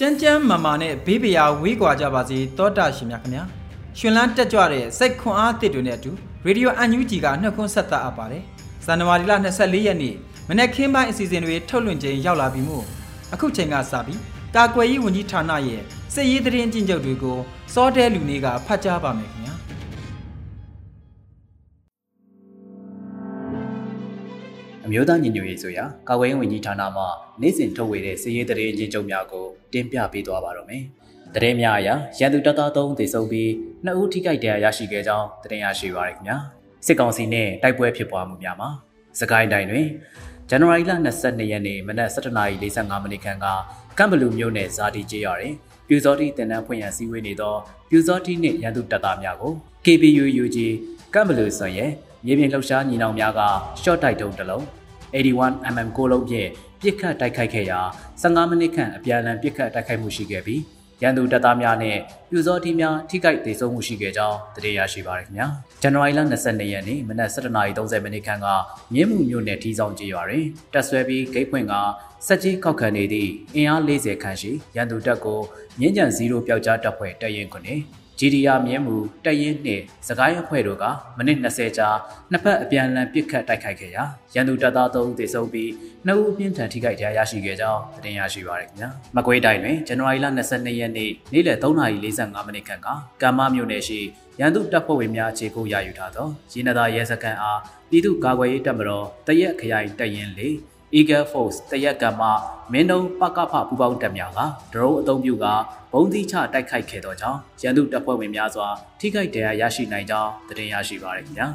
ကြမ်းကြမ်းမာမာနဲ့ဘေးပရာဝေးကွာကြပါစေတောတာရှင်များခင်ဗျာရှင်လန်းတက်ကြွတဲ့စိတ်ခွန်အားတစ်တွေနဲ့အတူရေဒီယိုအန်ယူဂျီကနှုတ်ခွန်းဆက်သအပ်ပါတယ်ဇန်နဝါရီလ24ရက်နေ့မနေ့ခင်းပိုင်းအစီအစဉ်တွေထုတ်လွှင့်ခြင်းရောက်လာပြီမို့အခုချိန်ကစပြီးကာကွယ်ရေးဝန်ကြီးဌာနရဲ့စစ်ရေးသတင်းကျဉ်းချုပ်တွေကိုစောတဲလူနေကဖတ်ကြားပါမယ်ခင်ဗျာ အမျိုးသားညီညွတ်ရေးဆိုရာကာကွယ်ရေးဝန်ကြီးဌာနမှနိုင်စဉ်ထုတ်ဝေတဲ့စစ်ရေးသတင်းအချင်းချုပ်များကိုတင်ပြပေးသွားပါတော့မယ်။သတင်းများအရရန်သူတပ်သား3သေဆုံးပြီး2ဦးထိခိုက်ဒဏ်ရာရရှိခဲ့ကြောင်းသတင်းရရှိပါရခင်ဗျာ။စစ်ကောင်စီနဲ့တိုက်ပွဲဖြစ်ပွားမှုများမှာစကိုင်းတိုင်းတွင်ဇန်နဝါရီလ22ရက်နေ့မနက်7:45မိနစ်ခန့်ကကမ်ဘလူမြို့နယ်ဇာတိကျေးရွာတွင်ပြူစောတိတင်နန်းဖွင့်ရန်စည်းဝေးနေသောပြူစောတိနှင့်ရန်သူတပ်သားများကို KPU UG ကမ်ဘလူဆွန်ရဲ့မြေပြင်လှုပ်ရှားညီနောင်များကရှော့တိုက်တုံးတစ်လုံး 81mm ကိုလုံးဖြင့်ပြစ်ခတ်တိုက်ခိုက်ခဲ့ရာ15မိနစ်ခန့်အပြန်အလှန်ပြစ်ခတ်တိုက်ခိုက်မှုရှိခဲ့ပြီးရန်သူတပ်သားများနဲ့ပြူစောတိများထိခိုက်ဒေဆုံးမှုရှိခဲ့ကြောင်းသိရရှိပါရခင်ဗျာဇန်နဝါရီလ22ရက်နေ့မနက်7:30မိနစ်ခန့်ကမြင်းမှုမြို့နယ်ထီဆောင်ကျေးရွာတွင်တပ်ဆွဲပြီးဂိတ်ဖွင့်ကစက်ကြီးခောက်ခံနေသည့်အင်အား40ခန့်ရှိရန်သူတပ်ကိုမြင်းကြံ0ပျောက်ကြားတပ်ဖွဲ့တပ်ရင်းခွနဲ့ GDR မြင်းမှုတရင်နှင့်စကိုင်းအဖွဲ့တို့ကမိနစ်20ကြာနှစ်ဖက်အပြန်အလှန်ပစ်ခတ်တိုက်ခိုက်ခဲ့ရာရန်သူတပ်သား3ဦးသေဆုံးပြီး2ဦးပြင်းထန်ထိခိုက်ဒဏ်ရာရရှိခဲ့ကြောင်းသတင်းရရှိပါရခင်ဗျာ။မကွေးတိုင်းတွင်ဇန်နဝါရီလ22ရက်နေ့နေ့လယ်3:45မိနစ်ခန့်ကကမ္မမြို့နယ်ရှိရန်သူတပ်ဖွဲ့ဝင်များအခြေကိုရယူထားသောရင်းနသားရဲစခန်းအားပြည်သူ့ကာကွယ်ရေးတပ်မတော်တရက်ခရိုင်တပ်ရင်းလေး Eagle Force တရက်ကမှမင်းတုံပကဖပူပေါင်းတပ်များကဒရုန်းအုံပြုကဘုံသီးချတိုက်ခိုက်ခဲ့သောကြောင့်ရန်သူတပ်ဖွဲ့ဝင်များစွာထိခိုက်ဒဏ်ရာရရှိနိုင်ကြောင်းသတင်းရရှိပါရခင်ဗျာ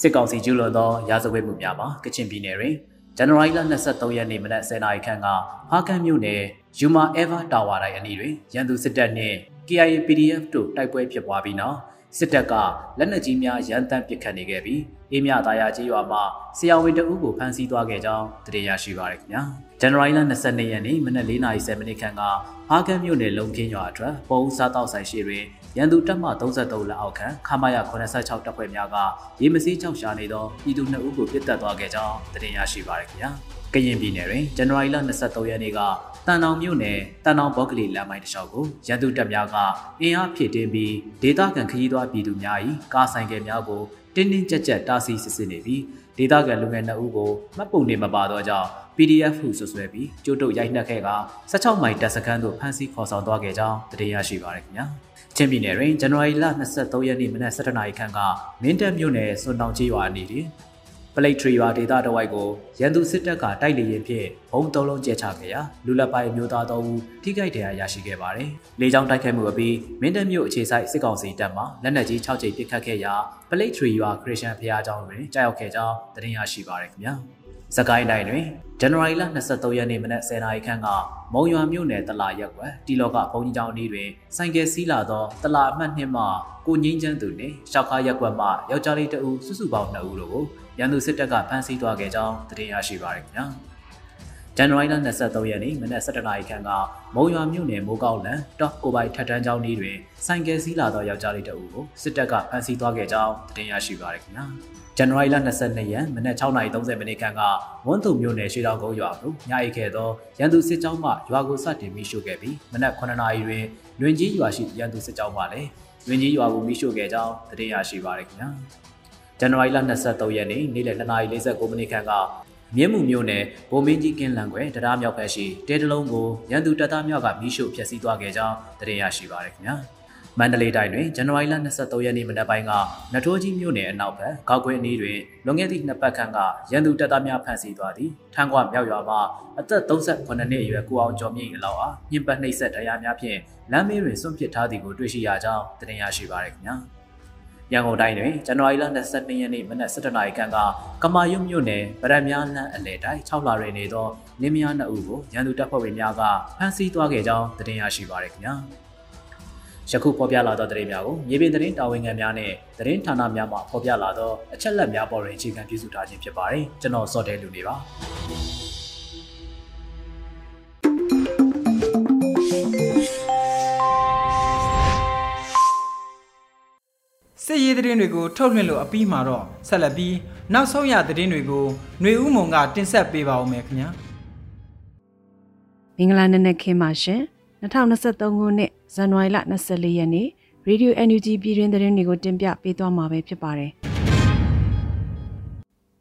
စစ်ကောင်စီကျူးလွန်သောရာဇဝတ်မှုများမှာကချင်ပြည်နယ်တွင်ဇန်နဝါရီလ23ရက်နေ့မနက်10:00နာရီခန့်ကဖားကန်းမြို့နယ်ယူမာအေဗာတာဝါတိုင်းအနီးတွင်ရန်သူစစ်တပ်နှင့် KIA PDF တို့တိုက်ပွဲဖြစ်ပွားပြီးနောက် စစ်တပ်ကလက်နက်ကြီးများရန်တမ်းပစ်ခတ်နေခဲ့ပြီးအေးမြသားရကျေးရွာမှာဆရာဝန်တအုပ်ကိုဖမ်းဆီးသွားခဲ့ကြောင်းသိရရှိပါရခင်ဗျာဇန်နဝါရီလ22ရက်နေ့မနက်4:30မိနစ်ခန့်ကဟာကန်းမြို့နယ်လုံခင်းရွာအတွက်ပုံစားတောက်ဆိုင်ရှိတွင်ရန်သူတပ်မ33လက်အောက်ခံခမာယာ86တပ်ဖွဲ့များကရေမစည်းကြောက်ရှာနေသောပြည်သူ2ဦးကိုပစ်တက်သွားခဲ့ကြောင်းသိရရှိပါရခင်ဗျာကရင်ပြည်နယ်တွင်ဇန်နဝါရီလ23ရက်နေ့က တန်တောင်မြို့နယ်တန်တောင်ဘော့ကလေးလမ်းမိုင်းတစ်လျှောက်ကိုရန်သူတပ်များကအင်အားဖြည့်တင်းပြီးဒေသခံခရီးသွားပြည်သူများ၏ကားဆိုင်ကယ်များကိုတင်းတင်းကြပ်ကြပ်တားဆီးစစ်ဆေးနေပြီးဒေသခံလူငယ်2ဦးကိုမှတ်ပုံနေမပါတော့ကြောင့် PDF ဟုဆွဆွဲပြီးကျိုးတုပ်ရိုက်နှက်ခဲ့က16မိုင်တပ်စခန်းသို့ဖမ်းဆီးခေါ်ဆောင်သွားခဲ့ကြောင်းသိရရှိပါရခင်ဗျာချင်းပြည်နယ်တွင်ဇန်နဝါရီလ23ရက်နေ့မနက်7:00နာရီခန့်ကမင်းတပ်မြို့နယ်စွန်တောင်ကြီးရွာအနီးတွင် ပလိတ်ထရီရွာဒေသတဝိုက်ကိုရန်သူစစ်တပ်ကတိုက်လေရင်ဖြင့်ဘုံသုံးလုံးကျဲချခဲ့ရာလူလက်ပိုင်မျိုးသားတော်ဦးထိခိုက်ဒဏ်ရာရရှိခဲ့ပါတယ်။လေကြောင်းတိုက်ခိုက်မှုအပြီးမင်းတပ်မြို့အခြေစိုက်စစ်ကောင်စီတပ်မှလက်နက်ကြီး6ကြိမ်ပစ်ခတ်ခဲ့ရာပလိတ်ထရီရွာခရစ်ယာန်ဘုရားကျောင်းတွင်ကြားရောက်ခဲ့ကြောင်းသတင်းရရှိပါရခင်ဗျာ။စကိုင်းတိုင်းတွင်ဇန်နဝါရီလ23ရက်နေ့မနက်10:00နာရီခန့်ကမုံရွာမြို့နယ်တလာရက်ကွယ်တီလောကဘုံကြီးကျောင်းအနီးတွင်ဆိုင်ကယ်စီးလာသောတလာအမှတ်2မှကိုငင်းချမ်းသူနှင့်ရှောက်ခါရက်ကွယ်မှယောက်ျားလေးတဦးစုစုပေါင်း2ဦးတို့ကို ရန်သူစစ်တပ်ကဖမ်းဆီးသွားခဲ့ကြောင်းသတင်းရရှိပါရခင်ဗျာဇန်နဝါရီလ23ရက်နေ့မနက်7:00နာရီခန့်ကမုံရွာမြို့နယ်မိုးကောက်လန်တော့ကိုပိုင်ထထန်းကျောင်းကြီးတွင်ဆိုင်ကယ်စီးလာသောယောက်ျားလေးတဦးကိုစစ်တပ်ကဖမ်းဆီးသွားခဲ့ကြောင်းသတင်းရရှိပါရခင်ဗျာဇန်နဝါရီလ22ရက်မနက်6:30မိနစ်ခန့်ကဝန်းတုံမြို့နယ်ရွှေတောင်ကုန်းရွာသို့ညအိခဲ့သောရန်သူစစ်ကြောင်းမှရွာကိုစတင်မိရှို့ခဲ့ပြီးမနက်9:00နာရီတွင်လွင်ကြီးရွာရှိရန်သူစစ်ကြောင်းမှလည်းလွင်ကြီးရွာကိုမိရှို့ခဲ့ကြောင်းသတင်းရရှိပါရခင်ဗျာ ဇန်နဝါရီလ23ရက်နေ့နေ့လယ်2:49မိနစ်ခန့်ကမြင်းမှုမျိုးနဲ့ဗိုလ်မင်းကြီးကင်းလန်ကွယ်တရားမြောက်ဖက်ရှိတဲတလုံးကိုရန်သူတပ်သားများကမိရှုဖျက်ဆီးသွားခဲ့ကြောင်းသိရရှိပါရခင်ဗျာမန္တလေးတိုင်းတွင်ဇန်နဝါရီလ23ရက်နေ့မနက်ပိုင်းကနထိုးကြီးမြို့နယ်အနောက်ဘက်ကောက်ကွင်းအနီးတွင်လွန်ခဲ့သည့်နှစ်ပတ်ခန့်ကရန်သူတပ်သားများဖမ်းဆီးသွားသည်ထန်းကွမြောက်ရွာမှအသက်38နှစ်အရွယ်ကိုအောင်ကျော်မြင့်အလောက်အားညှဉ်းပန်းနှိပ်စက်တရားများဖြင့်လမ်းမေးတွင်စွန့်ပစ်ထားသည်ကိုတွေ့ရှိရကြောင်းသိရရှိပါရခင်ဗျာ ရန်ကုန်တိုင်းတွင်ဇန်နဝါရီလ22ရက်နေ့မနက်7:00နာရီခန့်ကကမာရွတ်မြို့နယ်ဗရမများလမ်းအလဲတိုင်း6လတွင်နေသောလင်းမယားနှစ်ဦးကိုရန်သူတပ်ဖွဲ့ဝင်များကဖမ်းဆီးသွားခဲ့ကြောင်းသိရရှိပါရခင်ဗျာယခုဖော်ပြလာသောသတင်းများကိုမြေပြင်သတင်းတာဝန်ခံများနဲ့သတင်းဌာနများမှဖော်ပြလာသောအချက်အလက်များပေါ်တွင်အခြေခံပြုစုထားခြင်းဖြစ်ပါတယ်ကျွန်တော်စောတဲလူနေပါ စစ်ရေးသတင်းတွေကိုထုတ်လွှင့်လို့အပြီးမှာတော့ဆက်လက်ပြီးနောက်ဆုံးရသတင်းတွေကိုຫນွေဦးမုံကတင်ဆက်ပေးပါဦးမယ်ခင်ဗျာမင်္ဂလာနံနက်ခင်းပါရှင်2023ခုနှစ်ဇန်နဝါရီလ24ရက်နေ့ Radio NUG ပြည်တွင်သတင်းတွေကိုတင်ပြပေးသွားမှာပဲဖြစ်ပါတယ်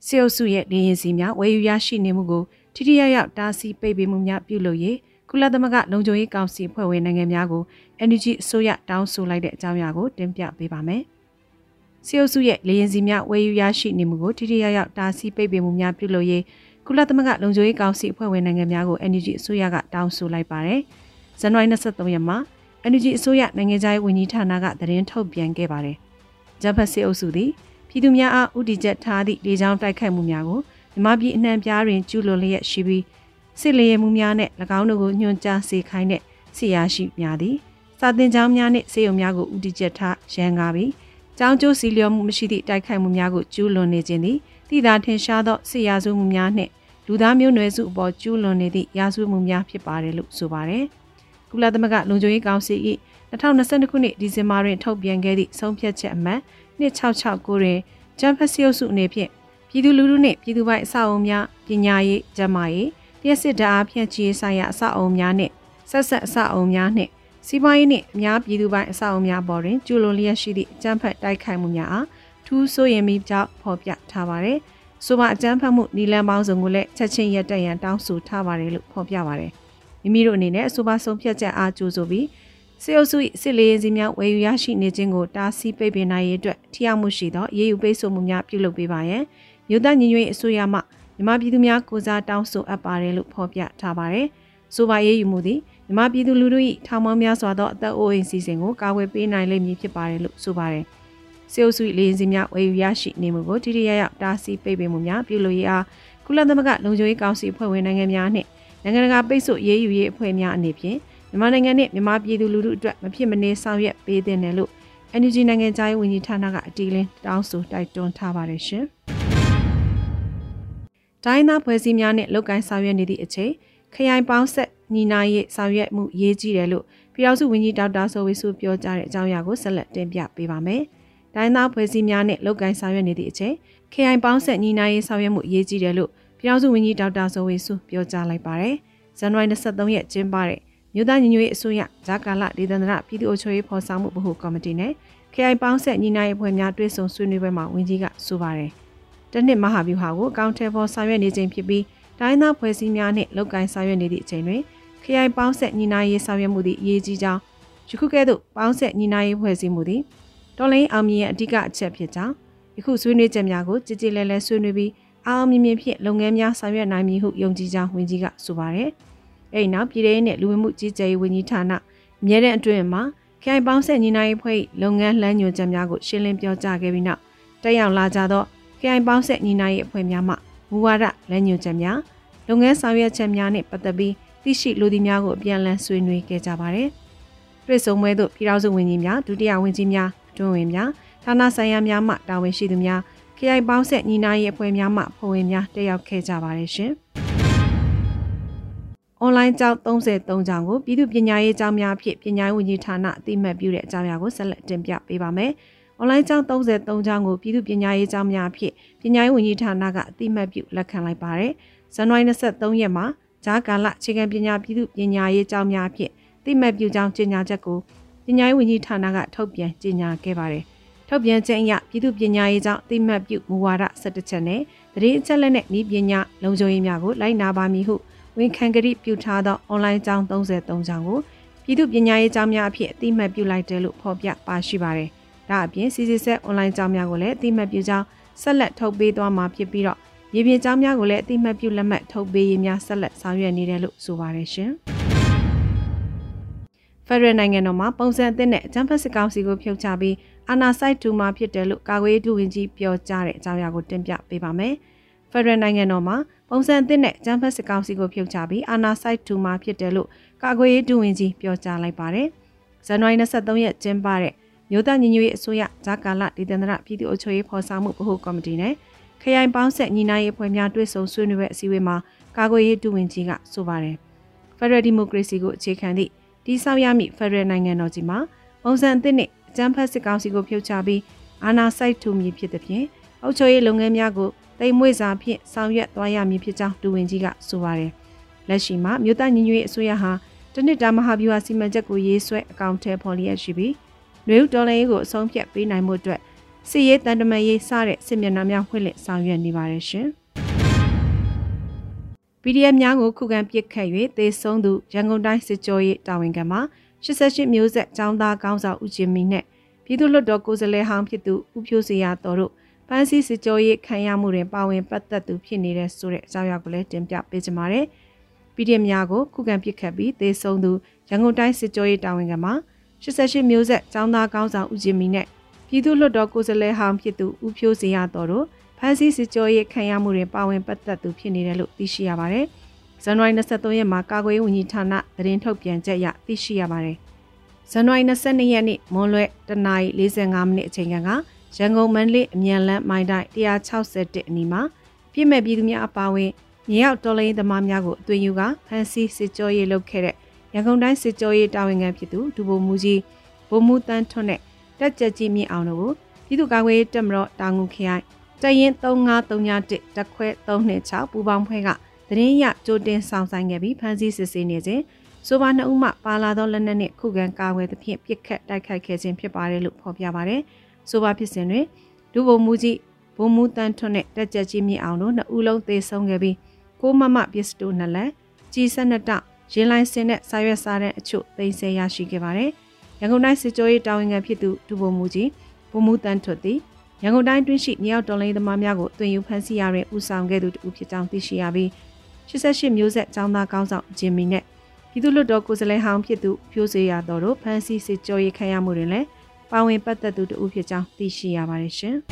စေအုပ်စုရဲ့လေရင်စီများဝယ်ယူရရှိနေမှုကိုထိထိရောက်ရောက်တားဆီးပိတ်ပင်မှုများပြုလုပ်ရေးကုလသမဂ္ဂလုံခြုံရေးကောင်စီဖွဲ့ဝင်နိုင်ငံများကို NUG အစိုးရတောင်းဆိုလိုက်တဲ့အကြောင်းအရာကိုတင်ပြပေးပါမယ်။ စီအုပ်စုရဲ့လေရင်စီများဝယ်ယူရရှိနေမှုကိုထိထိရောက်ရောက်တားဆီးပိတ်ပင်မှုများပြုလုပ်ရေးကုလသမဂ္ဂလုံခြုံရေးကောင်စီအဖွဲ့ဝင်နိုင်ငံများကို NUG အစိုးရကတောင်းဆိုလိုက်ပါတယ်။ဇန်နဝါရီ23ရက်မှာ NUG အစိုးရနိုင်ငံခြားရေးဝန်ကြီးဌာနကသတင်းထုတ်ပြန်ခဲ့ပါတယ်။ဂျပန်စီအုပ်စုသည်ပြည်သူများအားဥတီချက်ထားသည့်လေကြောင်းတိုက်ခိုက်မှုများကိုမြမပြည်အနှံပြားတွင်ကျူးလွန်လျက်ရှိပြီးစစ်လေယာဉ်မှုများနဲ့၎င်းတို့ကိုညွှန်ကြားစေခိုင်းတဲ့ဆီယာရှိများသည်စာတင်ကြောင်းများနှင့်စေယုံများကိုဥတီချက်ထားရန်ကားပြီး ကြောင်းကျိုးစီလျော်မှုမရှိသည့်တိုက်ခိုက်မှုများကိုကျူးလွန်နေခြင်းသည်တိသာထင်ရှားသောစစ်ရာဇဝမှုများနှင့်လူသားမျိုးနွယ်စုအပေါ်ကျူးလွန်နေသည့်ရာဇဝမှုများဖြစ်ပါတယ်လို့ဆိုပါတယ်။ကုလသမဂ္ဂလုံခြုံရေးကောင်စီ၏2022ခုနှစ်ဒီဇင်ဘာတွင်ထုတ်ပြန်ခဲ့သည့်ဆုံးဖြတ်ချက်အမှတ်2669တွင်ဂျမ်ဖက်စီယုစုအနေဖြင့်ပြည်သူလူထုနှင့်ပြည်သူပိုင်အဆောက်အုံများပညာရေး၊ကျန်းမာရေး၊ပြည်စစ်ဓာတ်အားဖြန့်ချီဆိုင်ရာအဆောက်အုံများနှင့်ဆက်ဆက်အဆောက်အုံများနှင့် စီးပွားရေးနှင့်အများပြည်သူပိုင်းအဆောက်အအုံများပေါ်တွင်ကျူလွန်လျက်ရှိသည့်အကြမ်းဖက်တိုက်ခိုက်မှုများအားထူးဆိုးရင်ပြီးကြောင့်ဖော်ပြထားပါတယ်။ဆိုပါအကြမ်းဖက်မှုနီလန်ပေါင်းစုံကိုလည်းချက်ချင်းရပ်တန့်ရန်တောင်းဆိုထားပါတယ်လို့ဖော်ပြပါတယ်။မိမိတို့အနေနဲ့အဆိုပါဆုံးဖြတ်ချက်အားကြိုးဆိုပြီးစေအုပ်စုစစ်လေးရင်စီများဝယ်ယူရရှိနေခြင်းကိုတားဆီးပိတ်ပင်နိုင်ရေးအတွက်ထိရောက်မှုရှိသောရေးယူပိတ်ဆို့မှုများပြုလုပ်ပေးပါရန်မြို့သားညီညွတ်ရေးအစိုးရမှမြန်မာပြည်သူများကိုစားတောင်းဆိုအပ်ပါတယ်လို့ဖော်ပြထားပါတယ်။ဆိုပါရေးယူမှုသည် မြန်မာပြည်သူလူထု၏ထောင်ပေါင်းများစွာသောအသက်အိုးအိမ်စီစဉ်ကိုကာကွယ်ပေးနိုင်လိမ့်မည်ဖြစ်ပါတယ်လို့ဆိုပါတယ်။စေအုပ်စုလေရင်စီများဝယ်ယူရရှိနေမှုကိုတိတိယယတားဆီးပိတ်ပင်မှုများပြုလုပ်ရအားကုလသမဂ္ဂလုံခြုံရေးကောင်စီဖွဲ့ဝင်နိုင်ငံများနှင့်နိုင်ငံတကာပိတ်ဆို့ရေးယူရေးအဖွဲ့များအနေဖြင့်မြန်မာနိုင်ငံနှင့်မြန်မာပြည်သူလူထုအတွက်မဖြစ်မနေဆောင်ရွက်ပေးသင့်တယ်လို့ NUG နိုင်ငံသားရေးဝန်ကြီးဌာနကအတီးလင်းတောင်းဆိုတိုက်တွန်းထားပါတယ်ရှင်။တိုင်းသားဖွဲ့စည်းများနဲ့လုပ်ကိုင်းဆောင်ရွက်နေသည့်အချိန်ခရိုင်ပေါင်းဆက် ညီနာရေးဆောင်ရွက်မှုရေးကြီးတယ်လို့ပြည်ထောင်စုဝန်ကြီးဒေါက်တာဆိုဝေစုပြောကြားတဲ့အကြောင်းအရာကိုဆက်လက်တင်ပြပေးပါမယ်။တိုင်းသားဖွဲ့စည်းများနဲ့လုပ်ကိုင်းဆောင်ရွက်နေသည့်အချိန်ခရိုင်ပေါင်းဆက်ညီနာရေးဆောင်ရွက်မှုရေးကြီးတယ်လို့ပြည်ထောင်စုဝန်ကြီးဒေါက်တာဆိုဝေစုပြောကြားလိုက်ပါတယ်။ဇန်နဝါရီ23ရက်ကျင်းပတဲ့မြို့သားညီညွတ်ရေးအစိုးရဂျာကာလဒေသန္တရပြည်သူ့အုပ်ချုပ်ရေးဖော်ဆောင်မှုဗဟိုကော်မတီနဲ့ခရိုင်ပေါင်းဆက်ညီနာရေးအဖွဲ့များတွဲဆုံဆွေးနွေးပွဲမှာဝန်ကြီးကဆိုပါတယ်။တနစ်မဟာဗျူဟာကိုအကောင့်ထဲပေါ်ဆောင်ရွက်နေခြင်းဖြစ်ပြီးတိုင်းသားဖွဲ့စည်းများနှင့်လုပ်ကိုင်ဆောင်ရွက်နေသည့်အချိန်တွင် ခရိုင်ပေါင်းဆက်ညီနာရေးဆောင်ရွက်မှုသည့်အရေးကြီးကြောင်းယခုကဲ့သို့ပေါင်းဆက်ညီနာရေးဖွဲ့စည်းမှုသည်တော်လိုင်းအောင်မြင်ရဲ့အဓိကအချက်ဖြစ်ကြောင်းယခုဆွေးနွေးချက်များကိုကြည်ကြည်လဲလဲဆွေးနွေးပြီးအောင်မြင်မြင်ဖြင့်လုပ်ငန်းများဆောင်ရွက်နိုင်မည်ဟုယုံကြည်ကြောင်းဝန်ကြီးကဆိုပါတယ်။အဲဒီနောက်ပြည်ထောင်နဲ့လူဝင်မှုကြီးကြပ်ရေးဝန်ကြီးဌာနအမြဲတမ်းအတွင်းမှာခိုင်ပေါင်းဆက်ညီနိုင်ဖွဲ့လုပ်ငန်းလှမ်းညွှန်ချက်များကိုရှင်းလင်းပြောကြားခဲ့ပြီးနောက်တက်ရောက်လာကြသောခိုင်ပေါင်းဆက်ညီနိုင်ရေးအဖွဲ့များမှမူဝါဒလမ်းညွှန်ချက်များလုပ်ငန်းဆောင်ရွက်ချက်များနှင့်ပတ်သက်ပြီး သိရှိလူသည်များကိုအပြန်အလှန်ဆွေးနွေးခဲ့ကြပါတယ်။တွေ့ဆုံပွဲသို့ပြည်ထောင်စုဝန်ကြီးများဒုတိယဝန်ကြီးများအတွင်းဝင်များဌာနဆိုင်ရာများမှတာဝန်ရှိသူများခရိုင်ပေါင်းဆက်ညီနာရေးအဖွဲ့များမှဖွဲ့ဝင်များတက်ရောက်ခဲ့ကြပါတယ်ရှင်။အွန်လိုင်းကျောင်း33ကျောင်းကိုပြည်သူ့ပညာရေးကျောင်းများဖြင့်ပညာရေးဝန်ကြီးဌာနအသိမှတ်ပြုတဲ့အကြောင်းအရာကိုဆက်လက်တင်ပြပေးပါမယ်။အွန်လိုင်းကျောင်း33ကျောင်းကိုပြည်သူ့ပညာရေးကျောင်းများဖြင့်ပညာရေးဝန်ကြီးဌာနကအသိမှတ်ပြုလက်ခံလိုက်ပါတယ်။ဇန်နဝါရီ23ရက်မှာ ဂျာကာလအခြေခံပညာပြည်သူပညာရေးကျောင်းများဖြင့်တိမဲ့ပြုကျောင်းကြေညာချက်ကိုပညာရေးဝန်ကြီးဌာနကထုတ်ပြန်ကြေညာခဲ့ပါတယ်။ထုတ်ပြန်ချက်အရပြည်သူပညာရေးကြောင့်အသိမှတ်ပြုမူဝါဒ17ချက်နဲ့တရေအချက်လက်နဲ့ဤပညာလုံခြုံရေးများကိုလိုက်နာပါမည်ဟုဝန်ခံကတိပြုထားသောအွန်လိုင်းကျောင်း33ကျောင်းကိုပြည်သူပညာရေးကျောင်းများအဖြစ်အသိမှတ်ပြုလိုက်တယ်လို့ဖော်ပြပါရှိပါတယ်။ဒါအပြင်စီစီဆက်အွန်လိုင်းကျောင်းများကိုလည်းအသိမှတ်ပြုကြောင်းဆက်လက်ထုတ်ပေးသွားမှာဖြစ်ပြီးတော့ ရေပြင်ကျောင်းများကိုလည်းအသိမှတ်ပြုလက်မှတ်ထုတ်ပေးရေးများဆက်လက်ဆောင်ရွက်နေတယ်လို့ဆိုပါတယ်ရှင်။ဖက်ဒရယ်နိုင်ငံတော်မှာပုံစံအသစ်နဲ့အကြံဖက်စစ်ကောင်စီကိုဖြုတ်ချပြီးအာနာဆိုင်တူမှာဖြစ်တယ်လို့ကာကွယ်ရေးဒုဝန်ကြီးပြောကြားတဲ့အကြောင်းအရာကိုတင်ပြပေးပါမယ်။ဖက်ဒရယ်နိုင်ငံတော်မှာပုံစံအသစ်နဲ့အကြံဖက်စစ်ကောင်စီကိုဖြုတ်ချပြီးအာနာဆိုင်တူမှာဖြစ်တယ်လို့ကာကွယ်ရေးဒုဝန်ကြီးပြောကြားလိုက်ပါတယ်။ဇန်နဝါရီ23ရက်ကျင်းပတဲ့မြို့သားညီညွတ်ရေးအစိုးရဂျာကာလဒေသန္တရပြည်သူ့အုပ်ချုပ်ရေးဖော်ဆောင်မှုဗဟိုကော်မတီနဲ့ ခရိုင်ပေါင်းဆက်ညီနိုင်ရေးဖွဲ့များတွဲဆုံဆွေးနွေးတဲ့အစည်းအဝေးမှာကာကွယ်ရေးဒုဝန်ကြီးကဆိုပါတယ်။ Federal Democracy ကိုအခြေခံသည့်တိဆောက်ရမည့် Federal နိုင်ငံတော်ကြီးမှာပုံစံအသစ်နဲ့အကြမ်းဖက်စစ်ကောင်စီကိုဖြုတ်ချပြီးအာဏာစိုက်ထူမည်ဖြစ်သည်ဖြင့်အုပ်ချုပ်ရေးလုပ်ငန်းများကိုတိမ်မွေ့စာဖြင့်ဆောင်ရွက်သွားရမည်ဖြစ်ကြောင်းဒုဝန်ကြီးကဆိုပါတယ်။လက်ရှိမှာမြို့သားညီညွတ်ရေးအစိုးရဟာတနစ်တာမဟာဗျူဟာစီမံချက်ကိုရေးဆွဲအကောင့်ထဲပေါ်လျက်ရှိပြီးနွေဦးဒေါ်လာရေးကိုအဆုံးဖြတ်ပေးနိုင်မှုအတွက် စစ်ရေးတန်တမာရေးစတဲ့စစ်မျက်နှာများဖွင့်လှစ်ဆောင်ရွက်နေပါတယ်ရှင်။ PDF များကိုခုခံပစ်ခတ်၍သေဆုံးသူရန်ကုန်တိုင်းစစ်ကြောရေးတာဝန်ခံမှာ88မျိုးဆက်ចောင်းသားကောင်းဆောင်ဦးကျင်မီနဲ့ပြည်သူ့လွှတ်တော်ကိုယ်စားလှယ်ဟောင်းဖြစ်သူဦးဖြိုးစရာတော်တို့ဖမ်းဆီးစစ်ကြောရေးခံရမှုတွင်ပါဝင်ပတ်သက်သူဖြစ်နေတဲ့ဆိုတဲ့အကြောင်းအရာကိုလည်းတင်ပြပေးကြပါမယ်။ PDF များကိုခုခံပစ်ခတ်ပြီးသေဆုံးသူရန်ကုန်တိုင်းစစ်ကြောရေးတာဝန်ခံမှာ88မျိုးဆက်ចောင်းသားကောင်းဆောင်ဦးကျင်မီနဲ့ ပြည်သူ့လွှတ်တော်ကိုယ်စားလှယ်ဟောင်းဖြစ်သူဦးဖြိုးစရာတော်တို့ဖမ်းဆီးစစ်ကြောရေးခံရမှုတွေပါဝင်ပတ်သက်သူဖြစ်နေတယ်လို့သိရှိရပါတယ်။ဇန်နဝါရီ23ရက်မှာကာကွယ်ရေးဝန်ကြီးဌာနသတင်းထုတ်ပြန်ချက်အရသိရှိရပါတယ်။ဇန်နဝါရီ22ရက်နေ့မွန်းလွဲတနာရီ45မိနစ်အချိန်ကရန်ကုန်မန္တလေးအမြန်လမ်းမိုင်တိုင်း161အနီးမှာပြည်မဲ့ပြည်သူများအပါအဝင်မြေရောက်တော်လိုင်းသမားများကိုအသွင်ယူကဖမ်းဆီးစစ်ကြောရေးလုပ်ခဲ့တဲ့ရန်ကုန်တိုင်းစစ်ကြောရေးတာဝန်ခံဖြစ်သူဒူဘိုမူကြီးဗိုလ်မှူးတန်းထွန်းနဲ့ တက်ကြကြီးမြင့်အောင်တို့ကိုပြည်သူ့ကာကွယ်ရေးတပ်မတော်တာငူခရိုင်တရင်3531တက်ခွဲ326ပူပေါင်းဖွဲ့ကသတင်းရကြိုတင်ဆောင်ဆိုင်ခဲ့ပြီးဖမ်းဆီးစစ်ဆေးနေခြင်းဆိုပါနှစ်ဦးမှပါလာသောလက်နက်နှင့်ခုခံကာကွယ်သဖြင့်ပစ်ခတ်တိုက်ခိုက်ခဲ့ခြင်းဖြစ်ပါတယ်လို့ဖော်ပြပါတယ်။ဆိုပါဖြစ်စဉ်တွင်ဒုဗိုလ်မှူးကြီးဗိုလ်မှူးတန်းထွန်းနဲ့တက်ကြကြီးမြင့်အောင်တို့နှစ်ဦးလုံးသေဆုံးခဲ့ပြီးကိုမမပစ္စတိုနှစ်လက်ကြီးဆက်နှစ်တောက်ရင်လိုင်းစင်နဲ့စာရွက်စာတမ်းအချို့သိမ်းဆည်းရရှိခဲ့ပါတယ်။ ရန်ကုန်တိုင်းစစ်ကြောရေးတာဝန်ခံဖြစ်သူဒုဗိုလ်မှူးကြီးဗိုလ်မှူးတန်းထွတ်သည်ရန်ကုန်တိုင်းတွင်းရှိမြောက်တော်လိုင်းသမားများကိုတွင်ယူဖမ်းဆီးရတဲ့ဦးဆောင်ခဲ့သူတူဖြစ်ကြောင်းသိရှိရပြီး88မျိုးဆက်ចောင်းသားကောင်းဆောင်ဂျင်မီနဲ့ပြည်သူ့လွှတ်တော်ကိုယ်စားလှယ်ဟောင်းဖြစ်သူဖြိုးစေရတော်တို့ဖမ်းဆီးစစ်ကြောရေးခံရမှုတွင်လည်းပါဝင်ပတ်သက်သူတူဖြစ်ကြောင်းသိရှိရပါတယ်ရှင်။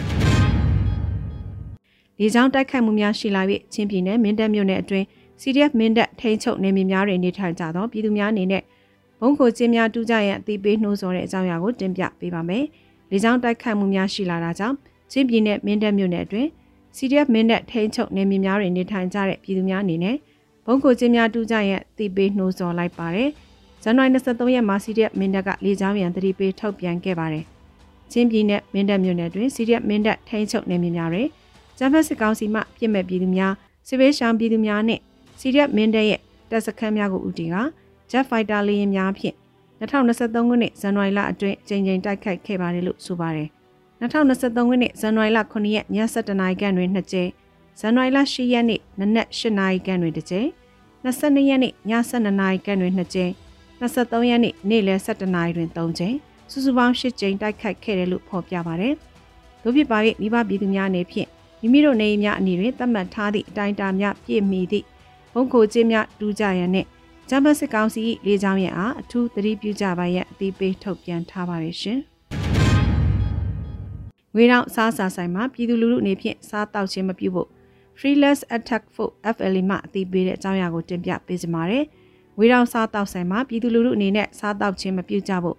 လေကြောင်းတိုက်ခိုက်မှုများရှိလာ၍ချင်းပြည်နယ်မင်းတပ်မြို့နယ်အတွင်း CDF မင်းတပ်ထိန်းချုပ်နေမြေများတွင်နေထိုင်ကြသောပြည်သူများအနေနဲ့ဘုံ ခိုချင်းများတူးကြရန်အသိပေးနှိုးဆော်တဲ့အကြောင်းအရာကိုတင်ပြပေးပါမယ်။လေကြောင်းတိုက်ခိုက်မှုများရှိလာတာကြောင့်ချင်းပြည်နယ်မင်းတပ်မြို့နယ်အတွင်း CDF မင်းတပ်ထိန်းချုပ်နေမြေများတွင်နေထိုင်ကြတဲ့ပြည်သူများအနေနဲ့ဘုံကိုချင်းများတူးကြရဲ့တည်ပေးနှိုးဆော်လိုက်ပါတယ်။ဇန်နဝါရီ23ရက်မှာ CDF မင်းတပ်ကလေကြောင်းရန်တတိပေးထုတ်ပြန်ခဲ့ပါတယ်။ချင်းပြည်နယ်မင်းတပ်မြို့နယ်တွင် CDF မင်းတပ်ထိန်းချုပ်နေမြေများတွင်ဂျမ်ဖက်စစ်ကောင်စီမှပြစ်မဲ့ပြည်သူများစစ်ဘေးရှောင်ပြည်သူများနဲ့ CDF မင်းတပ်ရဲ့တပ်စခန်းများကိုဦးတည်က Jet Fighter လေယာဉ်များဖြင့်2023ခုနှစ်ဇန်နဝါရီလအတွင်းအကြိမ်ကြိမ်တိုက်ခိုက်ခဲ့ပါတယ်လို့ဆိုပါတယ်။2023ခုနှစ်ဇန်နဝါရီလ9ရက်ည7:00နာရီခန့်တွင်2ကြိမ်ဇန်နဝါရီလ10ရက်နေ့နနက်8:00နာရီခန့်တွင်1ကြိမ်22ရက်နေ့ည7:00နာရီခန့်တွင်2ကြိမ်23ရက်နေ့နေ့လယ်7:00နာရီတွင်3ကြိမ်စုစုပေါင်း8ကြိမ်တိုက်ခိုက်ခဲ့တယ်လို့ဖော်ပြပါတယ်။တို့ဖြစ်ပါ၍မိဘပြည်သူများအနေဖြင့်မိမိတို့နေအိမ်များအနေတွင်သတ်မှတ်ထားသည့်အတိုင်းအတာများပြည့်မီသည့်ဘုံခိုခြင်းများတူးကြရန်နှင့် ဂျမတ်စစ်ကောင်စီလေကြောင်းရအားအထူးသတိပြုကြပါရန်အသိပေးထုတ်ပြန်ထားပါတယ်ရှင်။ငွေတောင်စားစာဆိုင်မှာပြည်သူလူထုအနေဖြင့်စားတောက်ခြင်းမပြုဖို့ Freelance Attack for FLA မှအသိပေးတဲ့အကြောင်းအရာကိုတင်ပြပေးကြပါမယ်။ငွေတောင်စားတောက်ဆိုင်မှာပြည်သူလူထုအနေနဲ့စားတောက်ခြင်းမပြုကြဖို့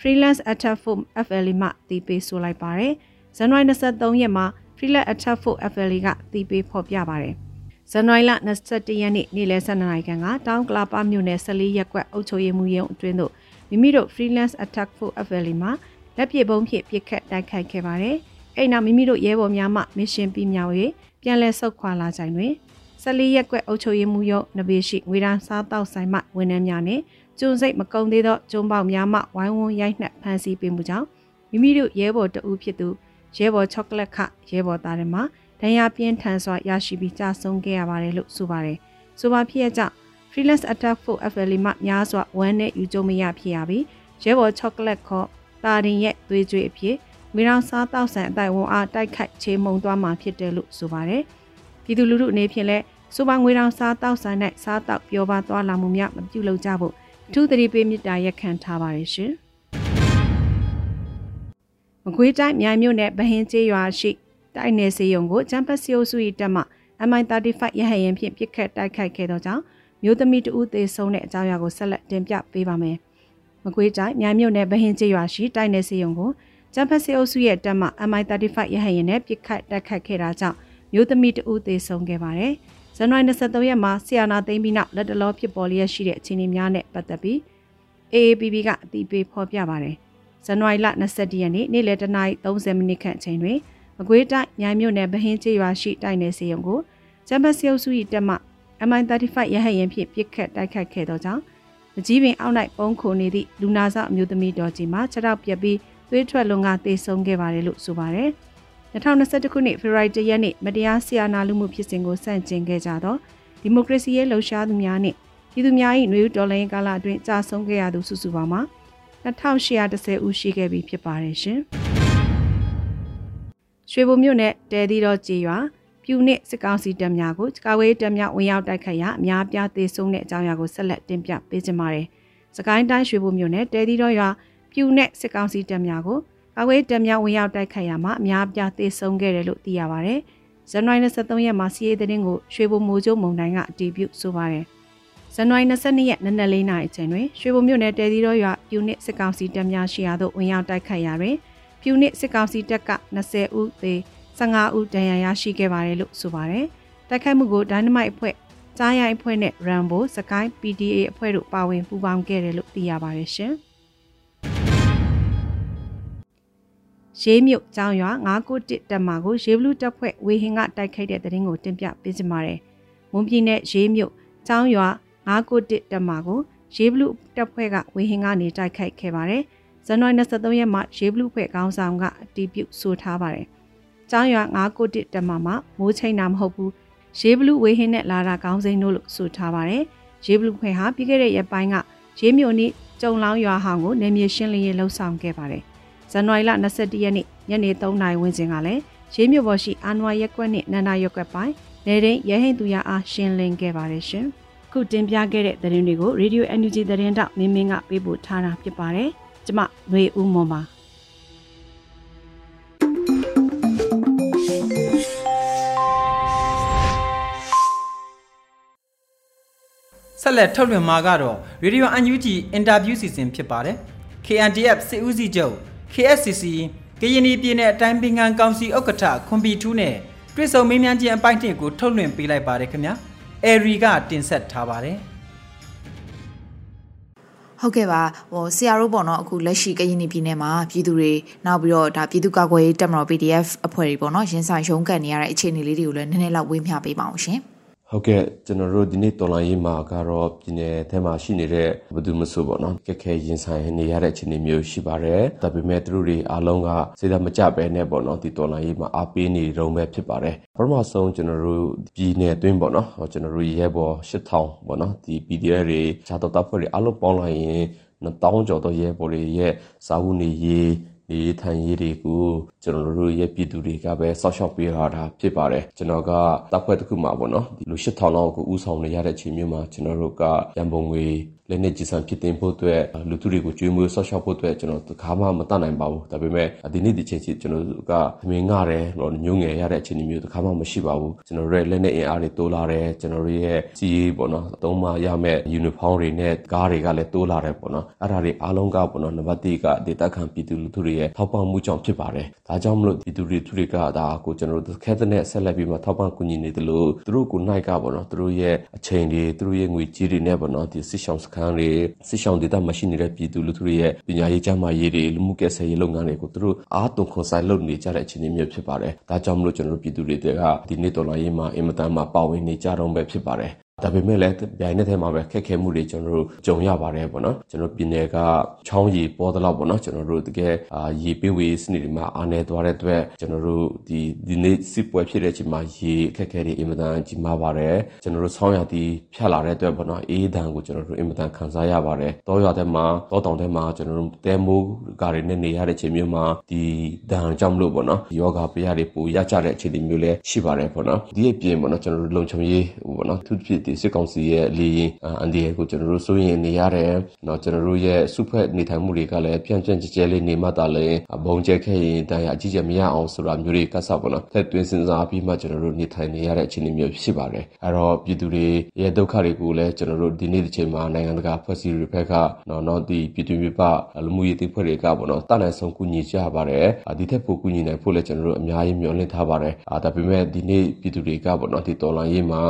Freelance Attack for FLA မှအသိပေးဆိုလိုက်ပါတယ်။ဇန်နဝါရီ23ရက်မှာ Freelance Attack for FLA ကအသိပေးဖော်ပြပါတယ်။ ဇန်နဝါရီလ21ရက်နေ့နေ့လယ်12နာရီခန့်ကတောင်ကလာပါမြို့နယ်14ရပ်ကွက်အုပ်ချုပ်ရေးမှူးရုံးအတွင်းသို့မိမိတို့ freelance attack for FLA မှာလက်ပစ်ပုံးဖြင့်ပစ်ခတ်တိုက်ခိုက်ခဲ့ပါတယ်။အဲ့နောက်မိမိတို့ရဲဘော်များမှမစ်ရှင်ပြီးမြောက်၍ပြန်လည်ဆုတ်ခွာလာကြတွင်14ရက်ကွက်အုပ်ချုပ်ရေးမှူးရုံးနဘေရှိငွေဒန်းစားတောက်ဆိုင်မှဝန်ထမ်းများနှင့်ကျုံစိတ်မကုံသေးသောကျုံပေါက်များမှဝိုင်းဝန်းရိုက်နှက်ဖမ်းဆီးပေးမှုကြောင့်မိမိမိတို့ရဲဘော်တအူးဖြစ်သူရဲဘော်ချောကလက်ခရဲဘော်သားတွေမှာ ဒဏ်ရာပြင်းထန်စွာရရှိပြီးကြာဆုံးခဲ့ရပါတယ်လို့ဆိုပါတယ်။ဆိုပါဖြစ်ရကြောင့် freelance attack for FLE မှများစွာဝမ်းနဲ့ယူကြုံမရဖြစ်ရပြီးရဲဘော်ချောကလက်ခေါ်တာရင်ရဲ့သွေးကြွေအဖြစ်ငွေရောင်စားတောက်ဆန်အတိုင်ဝန်အားတိုက်ခိုက်ချေမှုန်သွားမှာဖြစ်တယ်လို့ဆိုပါတယ်။ပြည်သူလူထုအနေဖြင့်လည်းဆိုပါငွေရောင်စားတောက်ဆန်နဲ့စားတောက်ပျော်ပါသွားလာမှုများမပြုလုပ်ကြဖို့အထူးသတိပေးမြစ်တာရက်ခံထားပါတယ်ရှင်။မကွေးတိုင်းမြိုင်မြို့နယ်ဗဟင်းကျေးရွာရှိ တိုက်နယ်စီယုံကိုချမ်ပတ်စီယိုစု၏တပ်မှ MI35 ရဟရင်ဖြင့်ပစ်ခတ်တိုက်ခိုက်ခဲ့သောကြောင့်မျိုးသမီးတဦးသေဆုံးတဲ့အကြောင်းအရာကိုဆက်လက်တင်ပြပေးပါမယ်။မကွေးတိုင်းမြိုင်မြို့နယ်ဗဟင်းကျေးရွာရှိတိုက်နယ်စီယုံကိုချမ်ပတ်စီယိုစုရဲ့တပ်မှ MI35 ရဟရင်နဲ့ပစ်ခတ်တိုက်ခိုက်ခဲ့တာကြောင့်မျိုးသမီးတဦးသေဆုံးခဲ့ပါတယ်။ဇန်နဝါရီ23ရက်မှာဆီယာနာသိမ်းပြီးနောက်လက်တလောဖြစ်ပေါ်လျက်ရှိတဲ့အခြေအနေများနဲ့ပတ်သက်ပြီး AAPP ကအသိပေးဖော်ပြပါတယ်။ဇန်နဝါရီလ22ရက်နေ့နေ့လယ်10:30မိနစ်ခန့်အချိန်တွင် မကွေးတိုင်းမြိုင်မြို့နယ်ဗဟင်းကျေးရွာရှိတိုက်နယ်စီယုံကိုဂျမ်ဘတ်စီယုစု၏တက်မှ MI35 ရဟတ်ရင်ဖြင့်ပစ်ခတ်တိုက်ခတ်ခဲ့သောကြောင့်မကြီးပင်အောက်၌ပုံခုန်နေသည့်လူနာဆောက်အမျိုးသမီးတော်ကြီးမှာခြေထောက်ပြက်ပြီးသွေးထွက်လွန်ကသေဆုံးခဲ့ပါတယ်လို့ဆိုပါတယ်။2021ခုနှစ်ဖေဖော်ဝါရီလရက်နေ့မတရားဆီယာနာလူမှုဖြစ်စဉ်ကိုစန့်ကျင်ခဲ့ကြသောဒီမိုကရေစီရဲ့လှုပ်ရှားသူများနှင့်ပြည်သူများ၏ຫນွေဦးတော်လှန်ရေးကာလအတွင်းကြာဆုံးခဲ့ရသူစုစုပေါင်းမှာ2810ဦးရှိခဲ့ပြီဖြစ်ပါတယ်ရှင်။ ရွှေဘုံမြို့နယ်တဲသီတော်ကြေးရွာပြူနစ်စစ်ကောင်စီတပ်များကိုကာဝေးတပ်များဝင်ရောက်တိုက်ခတ်ရာအများပြားသေဆုံးတဲ့အကြောင်းအရာကိုဆက်လက်တင်ပြပေးကြပါမယ်။စကိုင်းတိုင်းရွှေဘုံမြို့နယ်တဲသီတော်ရွာပြူနစ်စစ်ကောင်စီတပ်များကိုကာဝေးတပ်များဝင်ရောက်တိုက်ခတ်ရာမှာအများပြားသေဆုံးခဲ့တယ်လို့သိရပါဗျ။ဇန်နဝါရီ23ရက်မှာစီးရေးသတင်းကိုရွှေဘုံမိုးကျုံမုံတိုင်းကအတည်ပြုဆိုပါတယ်။ဇန်နဝါရီ22ရက်နနက်၄နာရီအချိန်တွင်ရွှေဘုံမြို့နယ်တဲသီတော်ရွာပြူနစ်စစ်ကောင်စီတပ်များရှိရာသို့ဝင်ရောက်တိုက်ခတ်ရာတွင် ပြူနစ်စစ်ကောင်စီတပ်က20ဦးသေ15ဦးဒဏ်ရာရရှိခဲ့ပါတယ်လို့ဆိုပါတယ်။တိုက်ခိုက်မှုကို Dynamite အဖွဲ့ကြားရိုင်အဖွဲ့နဲ့ Rambo စကိုင်း PDA အဖွဲ့တို့ပါဝင်ပူးပေါင်းခဲ့တယ်လို့သိရပါတယ်ရှင်။ရေးမြုပ်ကျောင်းရွာ991တက်မာကိုရေးဘလူးတပ်ဖွဲ့ဝေဟင်ကတိုက်ခိုက်တဲ့တဲ့ရင်ကိုတင်ပြပေးကြပါမယ်။မွန်ပြည်နယ်ရေးမြုပ်ကျောင်းရွာ991တက်မာကိုရေးဘလူးတပ်ဖွဲ့ကဝေဟင်ကနေတိုက်ခိုက်ခဲ့ပါတယ်။ ဇန်နဝါရီ23ရက်မှာရေးဘလူးဖွဲ့ခေါင်းဆောင်ကအတီးပြုဆိုထားပါတယ်။ကျောင်းရွာ9ကိုတစ်တမမှာမိုးချိန်တာမဟုတ်ဘူး။ရေးဘလူးဝေဟင်းနဲ့လာတာကောင်းစိမ့်တို့လို့ဆိုထားပါတယ်။ရေးဘလူးဖွဲ့ဟာပြီးခဲ့တဲ့ရက်ပိုင်းကရေးမြို့နီးကြုံလောင်းရွာဟောင်းကိုနေမြေရှင်းလင်းရေးလှုပ်ဆောင်ခဲ့ပါတယ်။ဇန်နဝါရီလ22ရက်နေ့ညနေ3နာရီဝန်းကျင်ကလည်းရေးမြို့ပေါ်ရှိအာနွာရက်ကွက်နဲ့နန္ဒာရက်ကွက်ပိုင်းနေရင်ရဟိန်သူရအားရှင်းလင်းခဲ့ပါတယ်ရှင်။ခုတင်ပြခဲ့တဲ့သတင်းတွေကို Radio NUG သတင်းတောက်မင်းမင်းကပေးပို့ထားတာဖြစ်ပါတယ်။ ကျမຫນွေဦးမွန်ပါဆက်လက်ထုတ်လွှင့်မှာကတော့ Radio UNG အင်တာဗျူးစီစဉ်ဖြစ်ပါတယ် KNDF စစ်ဦးစီးချုပ် KSCC ကရင်ပြည်နယ်အတိုင်းပင်ခံကောင်စီဥက္ကဋ္ဌခွန်ပီထူးနဲ့တွစ်ဆုံမင်းမြန်းချင်းအပိုင်းတစ်ကိုထုတ်လွှင့်ပေးလိုက်ပါတယ်ခင်ဗျာအဲရီကတင်ဆက်ထားပါတယ် ဟုတ်ကဲ့ပါဟိုဆရာတို့ပေါ့နော်အခုလက်ရှိကရင်ပြည်နယ်မှာပြည်သူတွေနောက်ပြီးတော့ဒါပြည်သူ့ကာကွယ်ရေးတပ်မတော် PDF အဖွဲ့တွေပေါ့နော်ရင်းဆိုင်ရုံးကန်နေရတဲ့အခြေအနေလေးတွေကိုလည်းနည်းနည်းလောက်ဝေးမျှပေးပါအောင်ရှင် ဟုတ်ကဲ့ကျွန်တော်တို့ဒီနေ့တော်လိုင်းရေးမှာကတော့ပြည်နယ်ထဲမှာရှိနေတဲ့ဘယ်သူမဆိုပေါ့နော်ကက်ခဲရင်ဆိုင်နေရတဲ့အခြေအနေမျိုးရှိပါတယ်ဒါပေမဲ့သူတို့တွေအားလုံးကစေတမကြပဲနဲ့ပေါ့နော်ဒီတော်လိုင်းရေးမှာအားပေးနေတုံးပဲဖြစ်ပါတယ်ပထမဆုံးကျွန်တော်တို့ပြည်နယ်အတွင်းပေါ့နော်ကျွန်တော်တို့ရဲဘော်8000ပေါ့နော်ဒီ PDF တွေခြားတော်တပ်ဖွဲ့တွေအားလုံးပေါင်းလိုက်ရင်1000ကျော်သောရဲဘော်တွေရဲ့စာဝတ်နေရေး ဒီထိုင်ရေးတွေကိုကျွန်တော်တို့ရဲ့ပြည်သူတွေကပဲစောက်ရှောက်ပေးရတာဖြစ်ပါတယ်ကျွန်တော်ကတပ်ဖွဲ့တစ်ခုမှာပေါ့နော်လူ8000လောက်ကိုဥဆောင်နေရတဲ့အချိန်မျိုးမှာကျွန်တော်တို့ကရန်ပုံငွေ လက်နေကြီးစံဖြစ်တင်ဖို့အတွက်လူသူတွေကိုကျွေးမွေးဆော့ရှော့ဖို့အတွက်ကျွန်တော်တခါမှမတတ်နိုင်ပါဘူးဒါပေမဲ့ဒီနေ့ဒီချိန်စီကျွန်တော်ကသမင်ငှတယ်တော့ညုံငယ်ရတဲ့အခြေအနေမျိုးတခါမှမရှိပါဘူးကျွန်တော်တို့ရဲ့လက်နေအင်အားတွေတိုးလာတယ်ကျွန်တော်တို့ရဲ့စီးပေါ့နော်အသုံးမရမဲ့ယူနီဖောင်းတွေနဲ့ကားတွေကလည်းတိုးလာတယ်ပေါ့နော်အဲ့ဒါတွေအားလုံးကပေါ့နော်နံပါတ်1ကဒေတာခံပြည်သူလူထုတွေရဲ့ထောက်ပံ့မှုကြောင့်ဖြစ်ပါတယ်ဒါကြောင့်မလို့ပြည်သူတွေသူတွေကဒါကိုကျွန်တော်တို့ခဲတဲ့နဲ့ဆက်လက်ပြီးမှထောက်ပံ့ကူညီနေတယ်လို့သူတို့ကိုနိုင်ကပေါ့နော်သူတို့ရဲ့အချိန်တွေသူတို့ရဲ့ငွေကြေးတွေနဲ့ပေါ့နော်ဒီစစ်ဆောင်စခန်းတွေစစ်ရှောင်းဒေသမှာရှိနေတဲ့ပြည်သူလူထုတွေရဲ့ပညာရေးကျန်းမာရေးတွေလူမှုကယ်ဆယ်ရေးလုပ်ငန်းတွေကိုသူတို့အားသွန်ခွန်ဆိုင်လုပ်နေကြတဲ့အခြေအနေမျိုးဖြစ်ပါတယ်။ဒါကြောင့်မလို့ကျွန်တော်တို့ပြည်သူတွေကဒီနေ့တော်လှန်ရေးမှာအင်မတန်မှပါဝင်နေကြတော့ပဲဖြစ်ပါတယ် ဒါပေမဲ့လည်းဗျိုင်းတဲ့ထဲမှာပဲခက်ခဲမှုတွေကျွန်တော်တို့ကြုံရပါတယ်ပေါ့နော်ကျွန်တော်ပြည်နယ်ကချောင်းရီပေါ်တော့ပေါ့နော်ကျွန်တော်တို့တကယ်အာရေပေးဝေးစနစ်တွေမှာအားနေသွားတဲ့အတွက်ကျွန်တော်တို့ဒီဒီနေ့စစ်ပွဲဖြစ်တဲ့အချိန်မှာရေခက်ခဲတွေအင်မတန်ကြီးမားပါတယ်ကျွန်တော်တို့ဆောင်းရသည်ဖြတ်လာတဲ့အတွက်ပေါ့နော်အေးဒဏ်ကိုကျွန်တော်တို့အင်မတန်ခံစားရပါတယ်တောရွာထဲမှာတောတောင်ထဲမှာကျွန်တော်တို့တဲမိုးကားတွေနဲ့နေရတဲ့ချိန်မျိုးမှာဒီဒဏ်ကြောင့်မလို့ပေါ့နော်ယောဂပြရတွေပူရကြတဲ့အခြေအနေမျိုးလည်းရှိပါတယ်ပေါ့နော်ဒီအပြင်ပေါ့နော်ကျွန်တော်တို့လုံခြုံရေးပေါ့နော်သူဖြစ်ဒီစစ်ကောင်စီရဲ့လေရင်အန်ဒီရဲ့ကိုကျွန်တော်တို့စိုးရင်နေရတယ်။နော်ကျွန်တော်တို့ရဲ့စုဖက်နေထိုင်မှုတွေကလည်းပြန့်ပြန့်ကြဲကြဲလေးနေမှသာလေဘုံကျက်ခဲ့ရင်တရားအကြီးကျယ်မရအောင်ဆိုတာမျိုးတွေကဆောက်ပေါ့နော်။သက်သွင်းစဉ်းစားပြီးမှကျွန်တော်တို့နေထိုင်နေရတဲ့အခြေအနေမျိုးဖြစ်ပါတယ်။အဲတော့ပြည်သူတွေရဲ့ဒုက္ခတွေကိုလည်းကျွန်တော်တို့ဒီနေ့ဒီချိန်မှာနိုင်ငံတကာဖွဲ့စည်းတွေဘက်ကနော်နော်ဒီပြည်သူပြည်ပလူမှုရေးတိဖွဲ့တွေကပေါ့နော်တနိုင်ဆုံးကူညီကြပါတယ်။ဒီထက်ပိုကူညီနိုင်ဖို့လည်းကျွန်တော်တို့အများကြီးမျှော်လင့်ထားပါတယ်။ဒါပေမဲ့ဒီနေ့ပြည်သူတွေကပေါ့နော်ဒီတော်လှန်ရေးမှာ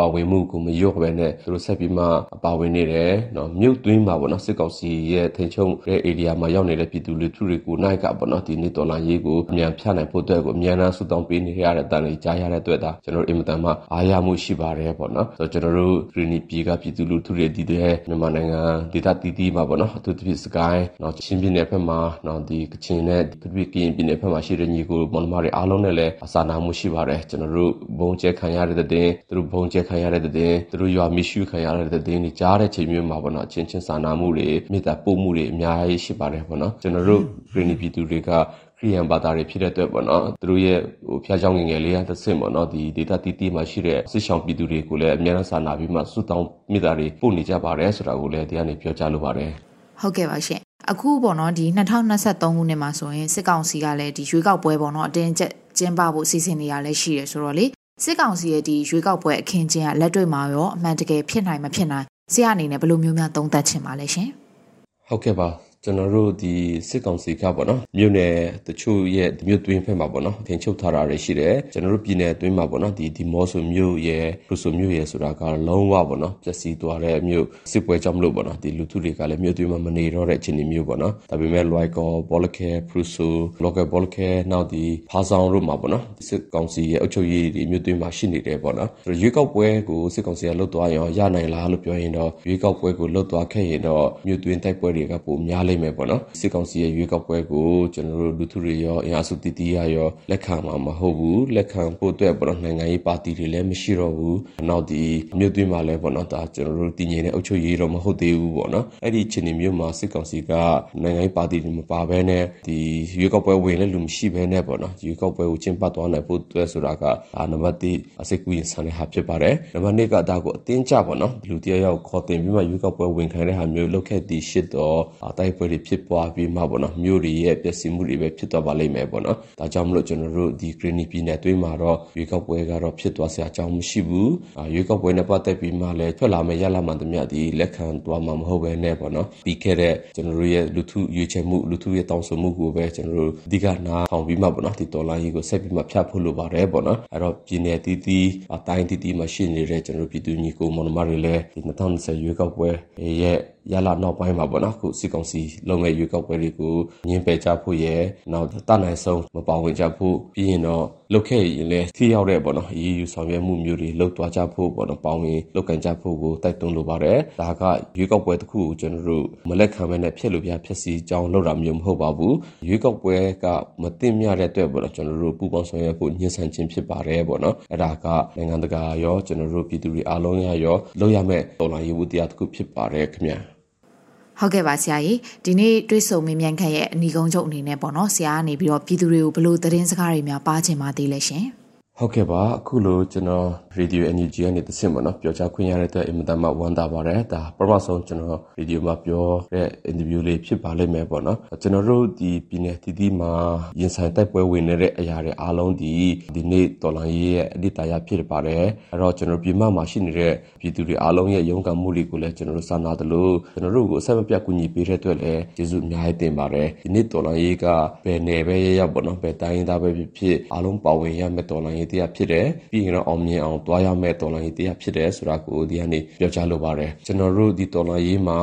ပါဝင်မှုကိုမလျော့ပဲနဲ့သူတို့ဆက်ပြီးမှပါဝင်နေတယ်နော်မြို့သွင်းမှာပေါ့နော်စစ်ကောင်စီရဲ့ထိန်ချုံတဲ့ area မှာရောက်နေတဲ့ပြည်သူလူထုတွေကိုနိုင်ကပေါ့နော်ဒီနေ့ဒေါ်လာရေးကိုအမြန်ဖြတ်နိုင်ဖို့အတွက်ကိုအမြန်အားဆူတောင်းပေးနေရတဲ့တန်လေးကြားရတဲ့အတွက်ဒါကျွန်တော်တို့အင်မတန်မှအားရမှုရှိပါတယ်ပေါ့နော်ဆိုတော့ကျွန်တော်တို့ဂရီနီပြည်ကပြည်သူလူထုတွေဒီတဲ့မြန်မာနိုင်ငံဒေသတည်တည်မှာပေါ့နော်အထူးသဖြင့်စကိုင်းနော်ချင်းပြည်နယ်ဘက်မှာနော်ဒီကချင်နဲ့ဒီပြည်ကရင်ပြည်နယ်ဘက်မှာရှိတဲ့ညီကိုမောင်နှမတွေအားလုံးနဲ့လည်းအစာနာမှုရှိပါတယ်ကျွန်တော်တို့ဘုံကျဲခံရတဲ့တဲ့သူတို့ဘုံကျဲခံရတဲ့တဲ့သူတို့ရွာမိရှုခံရတဲ့တဲ့တွေကြားတဲ့ချိန်မျိုးမှာပေါ့နော်ချင်းချင်းစာနာမှုတွေမေတ္တာပို့မှုတွေအများကြီးရှိပါတယ်ပေါ့နော်ကျွန်တော်တို့ဂရီနီပြည်သူတွေကခရီးယန်ဘာသာတွေဖြစ်တဲ့အတွက်ပေါ့နော်သူတို့ရဲ့ဟိုဖျားကြောင်ငယ်ငယ်လေးရတစ်ဆင့်ပေါ့နော်ဒီ data တီးတီးမှာရှိတဲ့စစ်ဆောင်ပြည်သူတွေကိုလည်းအများအားစာနာပြီးမှစုတောင်းမိသားတွေပို့နေကြပါတယ်ဆိုတာကိုလည်းဒီကနေပြောကြားလိုပါတယ်ဟုတ်ကဲ့ပါရှင်အခုပေါ့နော်ဒီ2023ခုနှစ်မှာဆိုရင်စစ်ကောင်စီကလည်းဒီရွေးကောက်ပွဲပေါ့နော်အတင်းကျပ်ကျင်းပဖို့စီစဉ်နေရလဲရှိရဆိုတော့လေ စစ်ကောင်စီရဲ့ဒီရွေးကောက်ပွဲအခင်းကျင်းကလက်တွေ့မှာရောအမှန်တကယ်ဖြစ်နိုင်မဖြစ်နိုင်ဆရာအနေနဲ့ဘယ်လိုမျိုးများသုံးသပ်ချင်ပါလဲရှင်ဟုတ်ကဲ့ပါ ကျွန်တော်တို့ဒီစစ်ကောင်စီကပေါ့နော်မြို့နယ်တချို့ရဲ့မြို့တွင်းဖက်မှာပေါ့နော်တင်ချုပ်ထားတာတွေရှိတယ်ကျွန်တော်တို့ပြည်နယ်အတွင်းမှာပေါ့နော်ဒီဒီမော့ဆိုမြို့ရဲ့ပရဆိုမြို့ရဲ့ဆိုတာကလုံးဝပေါ့နော်ပျက်စီးသွားတဲ့မြို့စစ်ပွဲကြောင့်မလို့ပေါ့နော်ဒီလူထုတွေကလည်းမြို့တွင်းမှာမနေတော့တဲ့အခြေအနေမျိုးပေါ့နော်ဒါပေမဲ့ Loico ဘောလခဲပရဆို local ဘောလခဲနောက်ဒီဖာဆောင်တို့မှာပေါ့နော်စစ်ကောင်စီရဲ့အုပ်ချုပ်ရေးတွေမြို့တွင်းမှာရှိနေတယ်ပေါ့နော်ရွေးကောက်ပွဲကိုစစ်ကောင်စီကလှုပ်သွားရောရနိုင်လားလို့ပြောရင်တော့ရွေးကောက်ပွဲကိုလှုပ်သွားခဲ့ရင်တော့မြို့တွင်းတိုက်ပွဲတွေကပိုများလိမ့်မယ်ပေါ့နော်စစ်ကောင်စီရဲ့ရွေးကောက်ပွဲကိုကျွန်တော်တို့လူထုတွေရောအင်အားစုတည်တည်ရရောလက်ခံမှာမဟုတ်ဘူးလက်ခံဖို့အတွက်ပေါ့နော်နိုင်ငံရေးပါတီတွေလည်းမရှိတော့ဘူးနောက်ဒီမြို့သွင်းမှာလည်းပေါ့နော်ဒါကျွန်တော်တို့တည်ငြိမ်တဲ့အုပ်ချုပ်ရေးတော့မဟုတ်သေးဘူးပေါ့နော်အဲ့ဒီအခြေအနေမျိုးမှာစစ်ကောင်စီကနိုင်ငံရေးပါတီတွေမပါဘဲနဲ့ဒီရွေးကောက်ပွဲဝင်လည်းလူမရှိဘဲနဲ့ပေါ့နော်ရွေးကောက်ပွဲကိုကျင်းပသွားနိုင်ဖို့အတွက်ဆိုတာကအာနံပါတ်1အစိတ်ကူးရင်ဆန်တဲ့ဟာဖြစ်ပါတယ်နံပါတ်2ကဒါကိုအတင်းကြပေါ့နော်လူတယောက်ယောက်ခေါ်တင်ပြီးမှရွေးကောက်ပွဲဝင်ခံတဲ့ဟာမျိုးလုပ်ခဲ့သည်ရှိတော့တိုက်ပွဲတွေဖြစ်ပွားပြီးမှပေါ့နော်မြို့တွေရဲ့ပျက်စီးမှုတွေပဲဖြစ်သွားပါလိမ့်မယ်ပေါ့နော်ဒါကြောင့်မလို့ကျွန်တော်တို့ဒီ Green ပြည်နယ်တွင်းမှာတော့ရွေးကောက်ပွဲကတော့ဖြစ်သွားစရာအကြောင်းမရှိဘူးရွေးကောက်ပွဲနဲ့ပတ်သက်ပြီးမှလည်းထွက်လာမယ့်ရလာမှတမျှဒီလက်ခံသွားမှာမဟုတ်ပဲနဲ့ပေါ့နော်ပြီးခဲ့တဲ့ကျွန်တော်တို့ရဲ့လူထုရွေးချယ်မှုလူထုရဲ့တောင်းဆိုမှုကိုပဲကျွန်တော်တို့အဓိကနားထောင်ပြီးမှပေါ့နော်ဒီဒေါ်လာကြီးကိုဆက်ပြီးမှဖြတ်ဖို့လိုပါတယ်ပေါ့နော်အဲ့တော့ပြည်နယ်တီးတီးအတိုင်းတီးတီးမှာရှိနေတဲ့ကျွန်တော်တို့ပြည်သူညီကိုမောင်နှမတွေလည်းဒီ2020ရွေးကောက်ပွဲရဲ့ရလာနောက်ပိုင်းမှာပေါ့နော်ခုစစ်ကောင်စီလုံမဲ့ရွေးကောက်ပွဲတွေကိုညှင်းပယ်ကြဖို့ရယ်နောက်တနိုင်ဆုံးမပါဝင်ကြဖို့ပြီးရင်တော့လုတ်ခဲ့ရင်လည်းထိရောက်တဲ့ပေါ့နော်အရေးယူဆောင်ရွက်မှုမျိုးတွေလှုပ်သွားကြဖို့ပေါ့နော်ပေါင်းရင်လုတ်ကန်ကြဖို့ကိုတိုက်တွန်းလိုပါတယ်ဒါကရွေးကောက်ပွဲတစ်ခုကိုကျွန်တော်တို့မလက်ခံမဲနဲ့ဖြစ်လို့ပြဖြစ်စီကြောင်းလုပ်တာမျိုးမဟုတ်ပါဘူးရွေးကောက်ပွဲကမတင်မြတဲ့အတွက်ပေါ့နော်ကျွန်တော်တို့ပူပေါင်းဆောင်ရွက်ဖို့ညှင်းဆန်ခြင်းဖြစ်ပါတယ်ပေါ့နော်အဲ့ဒါကနိုင်ငံတကာရောကျွန်တော်တို့ပြည်သူတွေအားလုံးရရောလုပ်ရမယ့်တော်လှန်ရေးဝတ္တရားတစ်ခုဖြစ်ပါတယ်ခင်ဗျာ ဟုတ်ကဲ့ပါဆရာကြီးဒီနေ့တွေးဆုံမင်းမြန်ခန့်ရဲ့အနီကုန်းချုပ်အနေနဲ့ပေါ့နော်ဆရာကနေပြီးတော့ပြည်သူတွေကိုဘလို့သတင်းစကားတွေများပါချင်ပါသေးလဲရှင် ဟုတ်ကဲ့ပါအခုလိုကျွန်တော် Radio NUG ကနေတဆင့်ပေါ့နော်ပြောကြားခွင့်ရတဲ့အတွက်အင်မတန်မှဝမ်းသာပါတယ်ဒါပထမဆုံးကျွန်တော် Radio မှာပြောတဲ့ interview လေးဖြစ်ပါလိမ့်မယ်ပေါ့နော်ကျွန်တော်တို့ဒီပြည်နယ်တည်တည်မှာရင်ဆိုင်တိုက်ပွဲဝင်နေတဲ့အရာတွေအားလုံးဒီဒီနေ့တော်လိုင်းရေးရဲ့အဓိတရားဖြစ်ပါတယ်အဲ့တော့ကျွန်တော်ပြည်မမှာရှိနေတဲ့ပြည်သူတွေအားလုံးရဲ့ရုန်းကန်မှုတွေကိုလည်းကျွန်တော်တို့စာနာတယ်လို့ကျွန်တော်တို့ကိုအဆက်မပြတ်ကူညီပေးတဲ့အတွက်လည်းကျေးဇူးအများကြီးတင်ပါတယ်ဒီနေ့တော်လိုင်းရေးကဘယ်နယ်ပဲရောက်ပေါ့နော်ဘယ်တိုင်းသားပဲဖြစ်ဖြစ်အားလုံးပါဝင်ရမယ့်တော်လိုင်းရေးတရားဖြစ်တယ်ပြီးရင်တော့အောင်မြင်အောင်တွားရမယ့်တော်လိုင်းရေးတရားဖြစ်တယ်ဆိုတာကိုဒီကနေပြောကြားလိုပါတယ်ကျွန်တော်တို့ဒီတော်လိုင်းရေးမှာ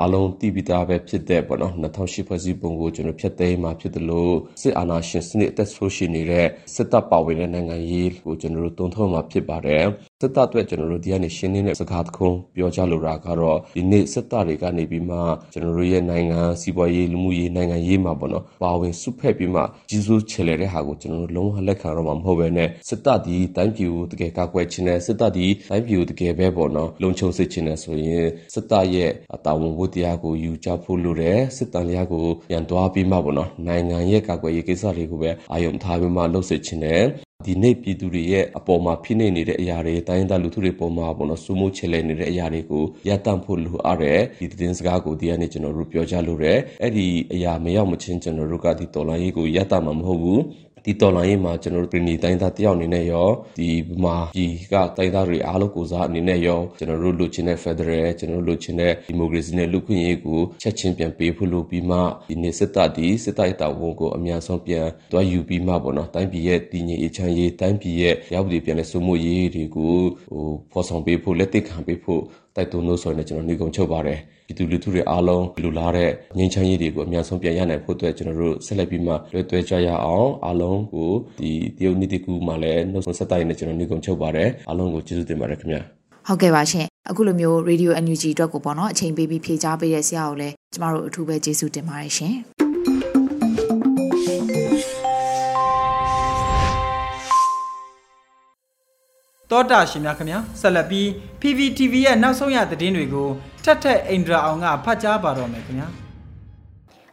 အားလုံးတည်ပြီးသားပဲဖြစ်တဲ့ပေါ့နော်2008ဖွဲ့စည်းပုံကိုကျွန်တော်ဖျက်သိမ်းမှာဖြစ်တယ်လို့စစ်အာဏာရှင်စနစ်အသက်ဆိုးရှိနေတဲ့စစ်တပ်ပါဝင်တဲ့နိုင်ငံရေးကိုကျွန်တော်တို့တုံ့ထုတ်မှာဖြစ်ပါတယ် စစ်တပ်အတွက်ကျွန်တော်တို့ဒီကနေရှင်းနေတဲ့စကားတခုပြောကြလိုတာကတော့ဒီနေ့စစ်တပ်တွေကနေပြီးမှကျွန်တော်တို့ရဲ့နိုင်ငံစီးပွားရေးလူမှုရေးနိုင်ငံရေးမှာပေါ့နော်ပါဝင်စုဖက်ပြီးမှကြီးစိုးချေလေတဲ့ဟာကိုကျွန်တော်တို့လုံးဝလက်ခံတော့မှာမဟုတ်ဘဲနဲ့စစ်တပ်ဒီတိုင်းပြည်ကိုတကယ်ကာကွယ်ခြင်းနဲ့စစ်တပ်ဒီတိုင်းပြည်ကိုတကယ်ပဲပေါ့နော်လုံခြုံစေခြင်းနဲ့ဆိုရင်စစ်တပ်ရဲ့တာဝန်ဝတ္တရားကိုယူကြဖို့လိုတယ်စစ်တပ်လျာကိုပြန်သွားပြီးမှပေါ့နော်နိုင်ငံရဲ့ကာကွယ်ရေးကိစ္စတွေကိုပဲအာရုံထားပြီးမှလှုပ်စစ်ခြင်းနဲ့ ဒီနေ့ပြည်သူတွေရဲ့အပေါ်မှာဖိနှိပ်နေတဲ့အရာတွေတိုင်းဒေသလူထုတွေပေါ်မှာပေါ့နော်စုမှုချေလဲနေတဲ့အရာတွေကိုရပ်တန့်ဖို့လိုအပ်တယ်ဒီသတင်းစကားကိုဒီကနေ့ကျွန်တော်တို့ပြောကြလို့ရတယ်အဲ့ဒီအရာမရောက်မချင်းကျွန်တော်တို့ကဒီတော်လိုင်းရေးကိုရပ်တန့်မှာမဟုတ်ဘူး ဒီတော်လိုင်းရေးမှာကျွန်တော်တို့ပြည်နေတိုင်းသားတယောက်အနေနဲ့ရောဒီမှာဒီကတိုင်းသားတွေအားလုံးကိုစားအနေနဲ့ရောကျွန်တော်တို့လိုချင်တဲ့ Federal ကျွန်တော်တို့လိုချင်တဲ့ Democracy နဲ့လူခွင့်ရေးကိုချက်ချင်းပြန်ပေးဖို့လိုပြီးမှဒီနေ့စစ်တပ်ဒီစစ်တပ်တာဝန်ကိုအများဆုံးပြန်တွားယူပြီးမှပေါ့နော်တိုင်းပြည်ရဲ့တည်ငြိမ်အေးချမ်းရေးတိုင်းပြည်ရဲ့ရောက်ပြည်ပြန်လဲစုမှုရေးတွေကိုဟိုဖော်ဆောင်ပေးဖို့လက်သိခံပေးဖို့ တိုက်တွန်းလို့ဆိုရင်ကျွန်တော်ညီကုံချုပ်ပါတယ်ပြည်သူလူထုတွေအားလုံးလူလာတဲ့ငြိမ်းချမ်းရေးတွေကိုအများဆုံးပြန်ရနိုင်ဖို့အတွက်ကျွန်တော်တို့ဆက်လက်ပြီးမှလွှဲသွဲကြရအောင်အားလုံးကိုဒီတရုတ်နေ့တကူမှလည်းနှုတ်ဆက်တိုင်းနဲ့ကျွန်တော်ညီကုံချုပ်ပါတယ်အားလုံးကိုကျေးဇူးတင်ပါတယ်ခင်ဗျာဟုတ်ကဲ့ပါရှင်အခုလိုမျိုး Radio NUG အတွက်ကိုပေါ့နော်အချိန်ပေးပြီးဖြေကြားပေးတဲ့ဆရာကိုလည်းကျမတို့အထူးပဲကျေးဇူးတင်ပါတယ်ရှင် တောတာရှင်များခင်ဗျာဆက်လက်ပြီး PPTV ရဲ့နောက်ဆုံးရသတင်းတွေကိုထက်ထက်အိန္ဒြာအောင်ကဖတ်ကြားပါတော့မယ်ခင်ဗျာ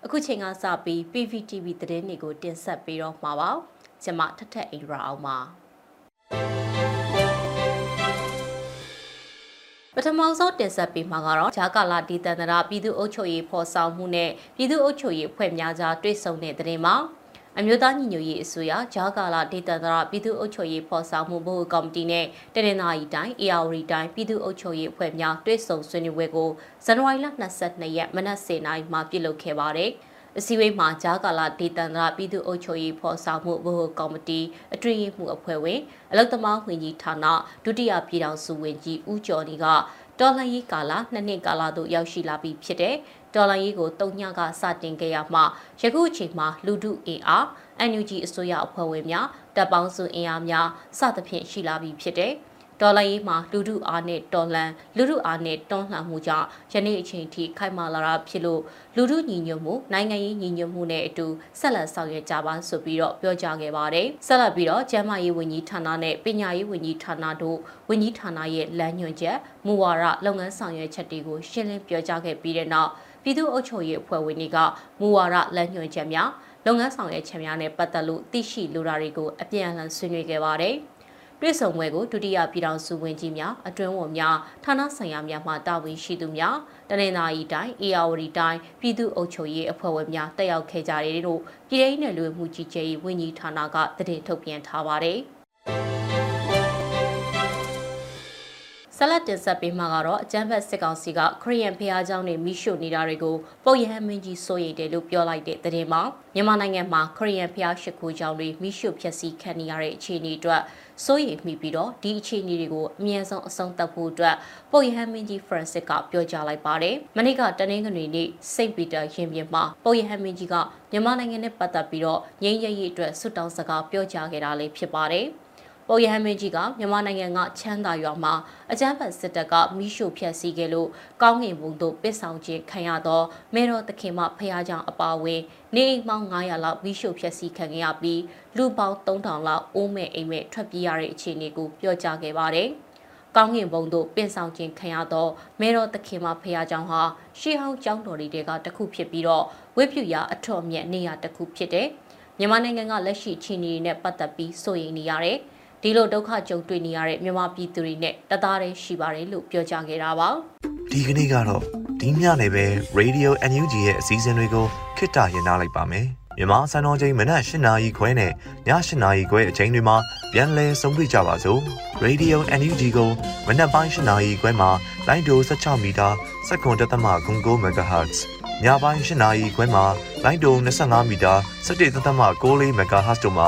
အခုချိန်ကစပြီး PPTV သတင်းတွေကိုတင်ဆက်ပေးတော့မှာပါကျွန်မထက်ထက်အိန္ဒြာအောင်ပါပထမဆုံးတင်ဆက်ပေးမှာကတော့ဂျာကာလာဒီတန်တရာပြည်သူ့အုပ်ချုပ်ရေးဖော်ဆောင်မှုနဲ့ပြည်သူ့အုပ်ချုပ်ရေးဖွဲ့များကြားတွေ့ဆုံတဲ့သတင်းမှာ အမျိုးသားညီညွတ်ရေးအစိုးရဂျာကာလာဒေသန္တရပြည်သူ့အုပ်ချုပ်ရေးဖော်ဆောင်မှုဘို့ကော်မတီနဲ့တနင်္သာရီတိုင်းအေယာဝတီတိုင်းပြည်သူ့အုပ်ချုပ်ရေးအဖွဲ့များတွဲဆုံဆွေးနွေးပွဲကိုဇန်နဝါရီလ22ရက်မနက်10:00နာရီမှာပြုလုပ်ခဲ့ပါတယ်။အစည်းအဝေးမှာဂျာကာလာဒေသန္တရပြည်သူ့အုပ်ချုပ်ရေးဖော်ဆောင်မှုဘို့ကော်မတီအတွင်းရေးမှူးအဖွဲ့ဝင်အလုသမားဝင်ကြီးဌာနဒုတိယပြည်ထောင်စုဝန်ကြီးဦးကျော်နီကတော်လှန်ရေးကာလနှစ်နှစ်ကာလသို့ရောက်ရှိလာပြီဖြစ်တဲ့ ဒေါ်လာရေးကိုတုံညကစတင်ခဲ့ရမှယခုအချိန်မှာလူဒုအင်အား NUG အစိုးရအဖွဲ့ဝင်များတပ်ပေါင်းစုအင်အားများစသဖြင့်ရှိလာပြီဖြစ်တဲ့ဒေါ်လာရေးမှာလူထုအားနဲ့တော်လန်လူထုအားနဲ့တွန်းလှန်မှုကြောင့်ယနေ့အချိန်ထိခိုင်မာလာတာဖြစ်လို့လူထုညီညွတ်မှုနိုင်ငံရေးညီညွတ်မှုနဲ့အတူဆက်လက်ဆောင်ရွက်ကြပါဆိုပြီးတော့ပြောကြားခဲ့ပါတယ်ဆက်လက်ပြီးတော့ကျန်းမာရေးဝန်ကြီးဌာနနဲ့ပညာရေးဝန်ကြီးဌာနတို့ဝန်ကြီးဌာနရဲ့လမ်းညွှန်ချက်မူဝါဒလုပ်ငန်းဆောင်ရွက်ချက်တွေကိုရှင်းလင်းပြောကြားခဲ့ပြီးတဲ့နောက် ပြည်သူ့အုပ်ချုပ်ရေးအဖွဲ့ဝင်တွေကမူဝါဒလမ်းညွှန်ချက်များလုပ်ငန်းဆောင်ရွက်ချက်များနဲ့ပတ်သက်လို့သိရှိလိုတာတွေကိုအပြန်အလှန်ဆွေးနွေးခဲ့ပါတယ်။တွေ့ဆုံပွဲကိုဒုတိယပြည်ထောင်စုဝန်ကြီးများအတွင်းဝန်များဌာနဆိုင်ရာများမှတာဝန်ရှိသူများတနင်္သာရီတိုင်းအေယာဝတီတိုင်းပြည်သူ့အုပ်ချုပ်ရေးအဖွဲ့ဝင်များတက်ရောက်ခဲ့ကြတယ်လို့ပြည်ထောင်စုလူမှုကြီးကြပ်ရေးဝန်ကြီးဌာနကသတင်းထုတ်ပြန်ထားပါတယ်။ ဆက်လက်တင်ဆက်ပေးမှာကတော့အကြမ်းဖက်စစ်ကောင်စီကခရီးယန်ဖျားเจ้าနေမိရှုနေတာတွေကိုပုတ်ရဟန်းမင်းကြီးစိုးရိမ်တယ်လို့ပြောလိုက်တဲ့သတင်းမှာမြန်မာနိုင်ငံမှာခရီးယန်ဖျားရှိခိုးเจ้าတွေမိရှုဖျက်ဆီးခံနေရတဲ့အခြေအနေအတွက်စိုးရိမ်မိပြီးတော့ဒီအခြေအနေတွေကိုအမြဲဆုံးအဆုံးသတ်ဖို့အတွက်ပုတ်ရဟန်းမင်းကြီးဖရန်စစ်ကပြောကြားလိုက်ပါတယ်။မနေ့ကတနင်္ဂနွေနေ့စိန့်ပီတာရင်ပြင်မှာပုတ်ရဟန်းမင်းကြီးကမြန်မာနိုင်ငံနဲ့ပတ်သက်ပြီးတော့ငြိမ်းချမ်းရေးအတွက်ဆွတောင်းစကားပြောကြားခဲ့တာလေးဖြစ်ပါတယ်။ ပုတ်ရဟမင်းကြီးကမြန်မာနိုင်ငံကချမ်းသာရွာမှာအကြမ်းဖက်စစ်တပ်ကမိရှုဖျက်ဆီးခဲ့လို့ကောင်းကင်ဘုံသို့ပစ်ဆောင်ခြင်းခံရသောမေတော်သခင်မဖះကြောင့်အပါအဝင်နေအိမ်ပေါင်း900လောက်မိရှုဖျက်ဆီးခံရပြီးလူပေါင်း3000လောက်အိုးမဲ့အိမ်မဲ့ထွက်ပြေးရတဲ့အခြေအနေကိုပြောကြားခဲ့ပါတယ်။ကောင်းကင်ဘုံသို့ပင်ဆောင်ခြင်းခံရသောမေတော်သခင်မဖရာကြောင့်ဟာရှေးဟောင်းကျောင်းတော်တွေတခုဖြစ်ပြီးတော့ဝိပုယအထော်မြတ်နေရာတစ်ခုဖြစ်တဲ့မြန်မာနိုင်ငံကလက်ရှိခြေနေနဲ့ပတ်သက်ပြီးစိုးရိမ်နေရတယ်။ ဒီလိုဒုက္ခကြုံတွေ့နေရတဲ့မြန်မာပြည်သူတွေနဲ့တသားတည်းရှိပါတယ်လို့ပြောကြားခဲ့တာပါဒီကနေ့ကတော့ဒီညနေပဲ Radio NUG ရဲ့အစည်းအဝေးကိုခਿੱတရနာလိုက်ပါမယ်မြန်မာစံတော်ချိန်မနက်၈နာရီခွဲနဲ့ည၈နာရီခွဲအချိန်တွေမှာပြန်လည်ဆုံးဖြတ်ကြပါစို့ Radio NUG ကိုမနက်ပိုင်း၈နာရီခွဲမှာလိုင်းဒို16မီတာစက္ကန့်တသမ9 MHz ညပိုင်း၈နာရီခွဲမှာလိုင်းဒို25မီတာ17တသမ6 MHz တို့မှာ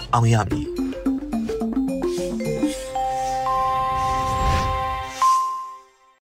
အောင်ရမည်